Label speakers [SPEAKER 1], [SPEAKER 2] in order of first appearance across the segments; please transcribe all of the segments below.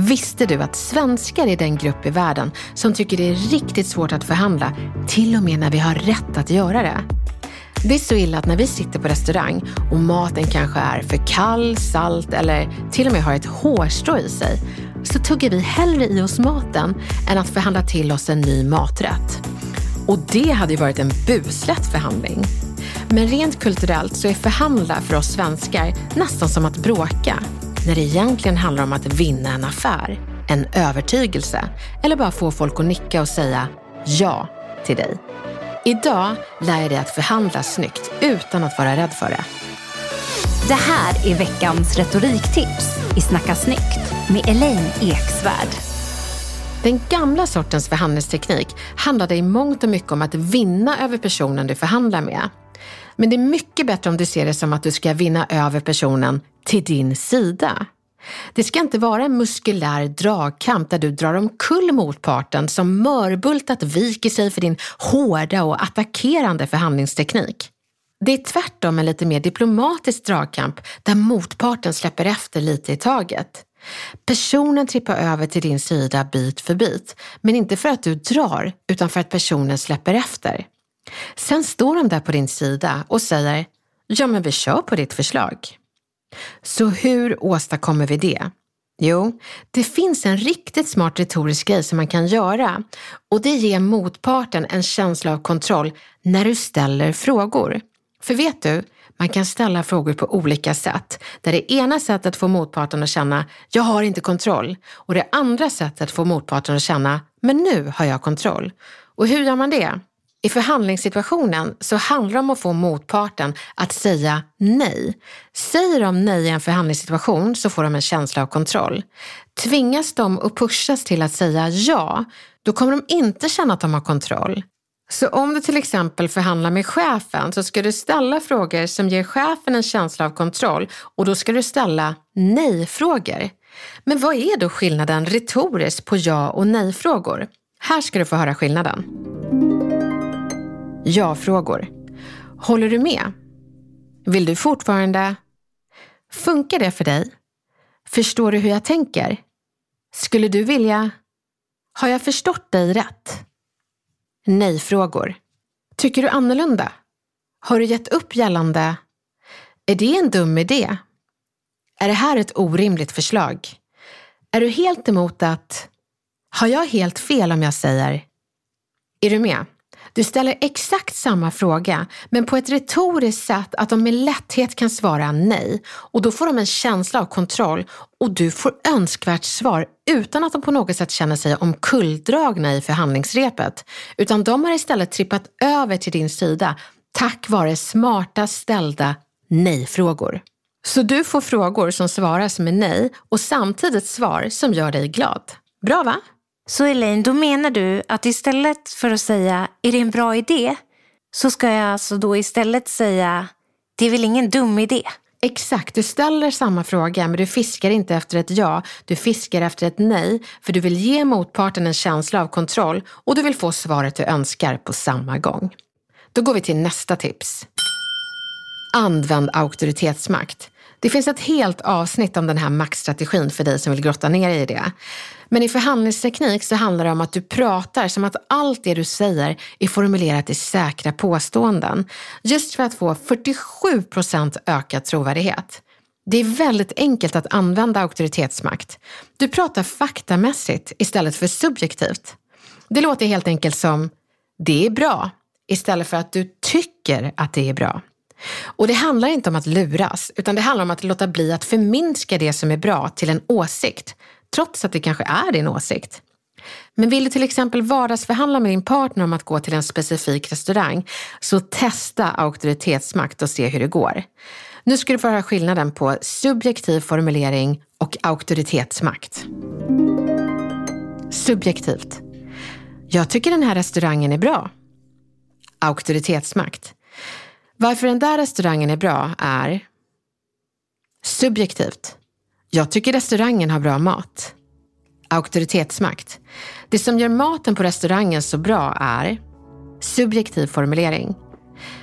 [SPEAKER 1] Visste du att svenskar är den grupp i världen som tycker det är riktigt svårt att förhandla, till och med när vi har rätt att göra det? Det är så illa att när vi sitter på restaurang och maten kanske är för kall, salt eller till och med har ett hårstrå i sig, så tuggar vi hellre i oss maten än att förhandla till oss en ny maträtt. Och det hade ju varit en buslätt förhandling. Men rent kulturellt så är förhandla för oss svenskar nästan som att bråka när det egentligen handlar om att vinna en affär, en övertygelse eller bara få folk att nicka och säga ja till dig. Idag lär jag dig att förhandla snyggt utan att vara rädd för det.
[SPEAKER 2] Det här är veckans retoriktips i Snacka snyggt med Elaine Eksvärd.
[SPEAKER 1] Den gamla sortens förhandlingsteknik handlade i mångt och mycket om att vinna över personen du förhandlar med. Men det är mycket bättre om du ser det som att du ska vinna över personen till din sida. Det ska inte vara en muskulär dragkamp där du drar omkull motparten som mörbultat viker sig för din hårda och attackerande förhandlingsteknik. Det är tvärtom en lite mer diplomatisk dragkamp där motparten släpper efter lite i taget. Personen trippar över till din sida bit för bit, men inte för att du drar utan för att personen släpper efter. Sen står de där på din sida och säger, ja men vi kör på ditt förslag. Så hur åstadkommer vi det? Jo, det finns en riktigt smart retorisk grej som man kan göra och det ger motparten en känsla av kontroll när du ställer frågor. För vet du, man kan ställa frågor på olika sätt. Där det ena sättet får motparten att känna, jag har inte kontroll. Och det andra sättet får motparten att känna, men nu har jag kontroll. Och hur gör man det? I förhandlingssituationen så handlar det om att få motparten att säga nej. Säger de nej i en förhandlingssituation så får de en känsla av kontroll. Tvingas de och pushas till att säga ja, då kommer de inte känna att de har kontroll. Så om du till exempel förhandlar med chefen så ska du ställa frågor som ger chefen en känsla av kontroll och då ska du ställa nej-frågor. Men vad är då skillnaden retoriskt på ja och nej-frågor? Här ska du få höra skillnaden. Ja-frågor. Håller du med? Vill du fortfarande? Funkar det för dig? Förstår du hur jag tänker? Skulle du vilja? Har jag förstått dig rätt? Nej-frågor. Tycker du annorlunda? Har du gett upp gällande? Är det en dum idé? Är det här ett orimligt förslag? Är du helt emot att... Har jag helt fel om jag säger... Är du med? Du ställer exakt samma fråga, men på ett retoriskt sätt att de med lätthet kan svara nej. Och då får de en känsla av kontroll och du får önskvärt svar utan att de på något sätt känner sig omkulldragna i förhandlingsrepet. Utan de har istället trippat över till din sida tack vare smarta ställda nej-frågor. Så du får frågor som svaras med nej och samtidigt svar som gör dig glad. Bra va?
[SPEAKER 2] Så Elaine, då menar du att istället för att säga är det en bra idé så ska jag alltså då istället säga det är väl ingen dum idé?
[SPEAKER 1] Exakt, du ställer samma fråga men du fiskar inte efter ett ja, du fiskar efter ett nej för du vill ge motparten en känsla av kontroll och du vill få svaret du önskar på samma gång. Då går vi till nästa tips. Använd auktoritetsmakt. Det finns ett helt avsnitt om den här maktstrategin för dig som vill grotta ner i det. Men i förhandlingsteknik så handlar det om att du pratar som att allt det du säger är formulerat i säkra påståenden. Just för att få 47 procent ökad trovärdighet. Det är väldigt enkelt att använda auktoritetsmakt. Du pratar faktamässigt istället för subjektivt. Det låter helt enkelt som det är bra istället för att du tycker att det är bra. Och det handlar inte om att luras, utan det handlar om att låta bli att förminska det som är bra till en åsikt, trots att det kanske är din åsikt. Men vill du till exempel vardagsförhandla med din partner om att gå till en specifik restaurang, så testa auktoritetsmakt och se hur det går. Nu ska du få höra skillnaden på subjektiv formulering och auktoritetsmakt. Subjektivt. Jag tycker den här restaurangen är bra. Auktoritetsmakt. Varför den där restaurangen är bra är subjektivt. Jag tycker restaurangen har bra mat. Auktoritetsmakt. Det som gör maten på restaurangen så bra är subjektiv formulering.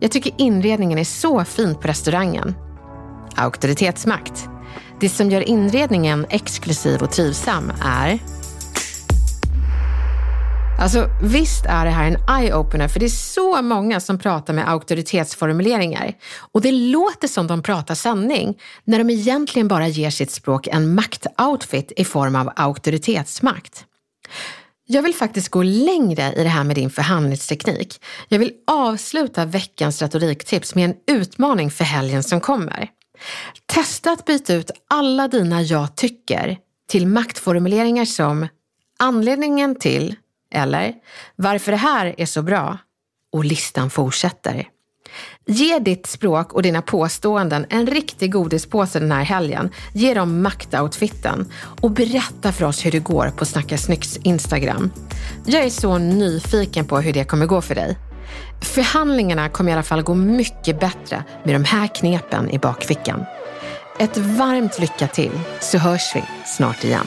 [SPEAKER 1] Jag tycker inredningen är så fin på restaurangen. Auktoritetsmakt. Det som gör inredningen exklusiv och trivsam är Alltså visst är det här en eye-opener för det är så många som pratar med auktoritetsformuleringar. Och det låter som de pratar sanning när de egentligen bara ger sitt språk en maktoutfit i form av auktoritetsmakt. Jag vill faktiskt gå längre i det här med din förhandlingsteknik. Jag vill avsluta veckans retoriktips med en utmaning för helgen som kommer. Testa att byta ut alla dina jag tycker till maktformuleringar som anledningen till eller varför det här är så bra. Och listan fortsätter. Ge ditt språk och dina påståenden en riktig godispåse den här helgen. Ge dem maktoutfiten och berätta för oss hur det går på Snacka Snyggs Instagram. Jag är så nyfiken på hur det kommer gå för dig. Förhandlingarna kommer i alla fall gå mycket bättre med de här knepen i bakfickan. Ett varmt lycka till så hörs vi snart igen.